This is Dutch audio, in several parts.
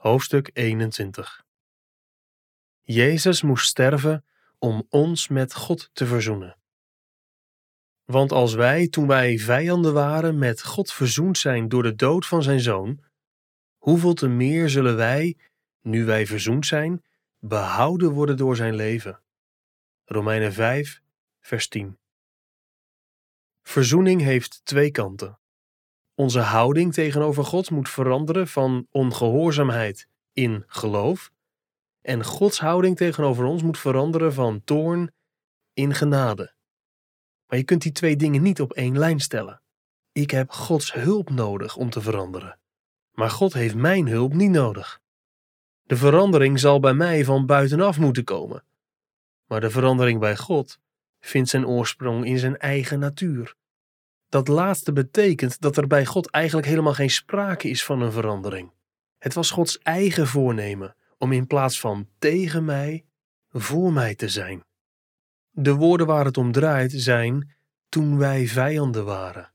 Hoofdstuk 21 Jezus moest sterven om ons met God te verzoenen. Want als wij, toen wij vijanden waren, met God verzoend zijn door de dood van zijn zoon, hoeveel te meer zullen wij, nu wij verzoend zijn, behouden worden door zijn leven. Romeinen 5, vers 10. Verzoening heeft twee kanten. Onze houding tegenover God moet veranderen van ongehoorzaamheid in geloof, en Gods houding tegenover ons moet veranderen van toorn in genade. Maar je kunt die twee dingen niet op één lijn stellen. Ik heb Gods hulp nodig om te veranderen, maar God heeft mijn hulp niet nodig. De verandering zal bij mij van buitenaf moeten komen, maar de verandering bij God vindt zijn oorsprong in zijn eigen natuur. Dat laatste betekent dat er bij God eigenlijk helemaal geen sprake is van een verandering. Het was Gods eigen voornemen om in plaats van tegen mij, voor mij te zijn. De woorden waar het om draait zijn toen wij vijanden waren.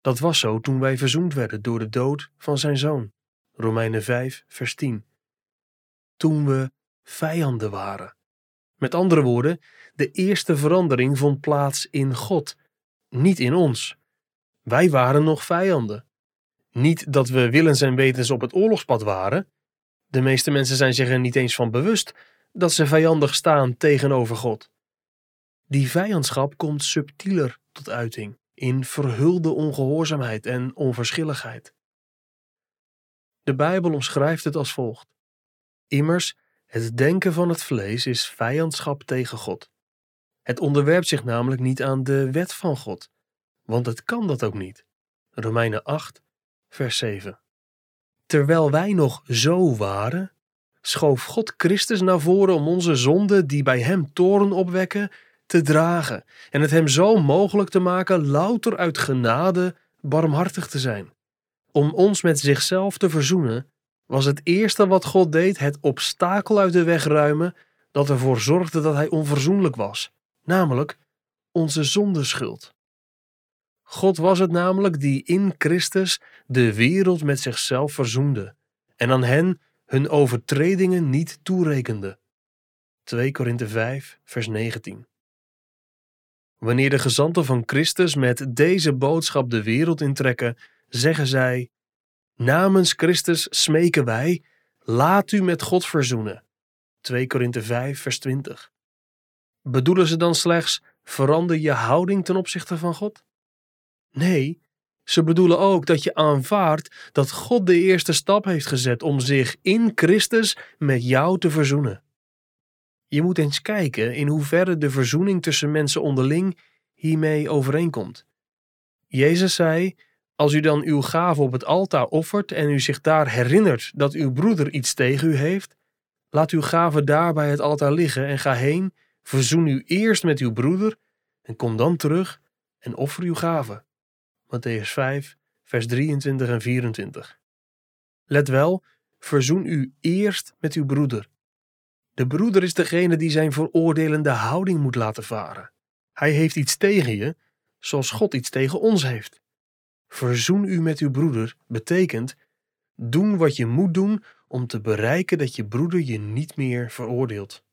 Dat was zo toen wij verzoend werden door de dood van zijn zoon. Romeinen 5, vers 10. Toen we vijanden waren. Met andere woorden, de eerste verandering vond plaats in God niet in ons. Wij waren nog vijanden. Niet dat we willens en wetens op het oorlogspad waren. De meeste mensen zijn zich er niet eens van bewust dat ze vijandig staan tegenover God. Die vijandschap komt subtieler tot uiting in verhulde ongehoorzaamheid en onverschilligheid. De Bijbel omschrijft het als volgt: Immers, het denken van het vlees is vijandschap tegen God. Het onderwerpt zich namelijk niet aan de wet van God, want het kan dat ook niet. Romeinen 8, vers 7. Terwijl wij nog zo waren, schoof God Christus naar voren om onze zonden die bij Hem toren opwekken, te dragen en het Hem zo mogelijk te maken louter uit genade barmhartig te zijn. Om ons met zichzelf te verzoenen, was het eerste wat God deed het obstakel uit de weg ruimen dat ervoor zorgde dat Hij onverzoenlijk was namelijk onze zondeschuld. God was het namelijk die in Christus de wereld met zichzelf verzoende en aan hen hun overtredingen niet toerekende. 2 Korinthe 5, vers 19. Wanneer de gezanten van Christus met deze boodschap de wereld intrekken, zeggen zij: Namens Christus smeken wij, laat u met God verzoenen. 2 Korinthe 5, vers 20. Bedoelen ze dan slechts verander je houding ten opzichte van God? Nee, ze bedoelen ook dat je aanvaardt dat God de eerste stap heeft gezet om zich in Christus met jou te verzoenen. Je moet eens kijken in hoeverre de verzoening tussen mensen onderling hiermee overeenkomt. Jezus zei: Als u dan uw gave op het altaar offert en u zich daar herinnert dat uw broeder iets tegen u heeft, laat uw gave daar bij het altaar liggen en ga heen Verzoen u eerst met uw broeder en kom dan terug en offer uw gave. Matthäus 5, vers 23 en 24. Let wel, verzoen u eerst met uw broeder. De broeder is degene die zijn veroordelende houding moet laten varen. Hij heeft iets tegen je, zoals God iets tegen ons heeft. Verzoen u met uw broeder betekent doen wat je moet doen om te bereiken dat je broeder je niet meer veroordeelt.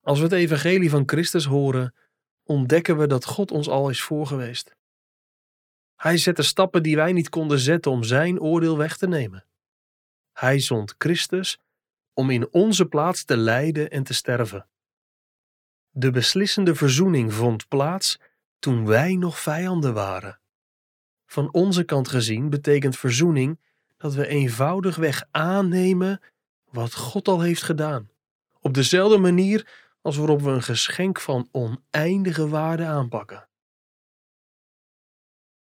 Als we het evangelie van Christus horen, ontdekken we dat God ons al is voorgeweest. Hij zette stappen die wij niet konden zetten om zijn oordeel weg te nemen. Hij zond Christus om in onze plaats te lijden en te sterven. De beslissende verzoening vond plaats toen wij nog vijanden waren. Van onze kant gezien betekent verzoening dat we eenvoudigweg aannemen wat God al heeft gedaan, op dezelfde manier als waarop we een geschenk van oneindige waarde aanpakken.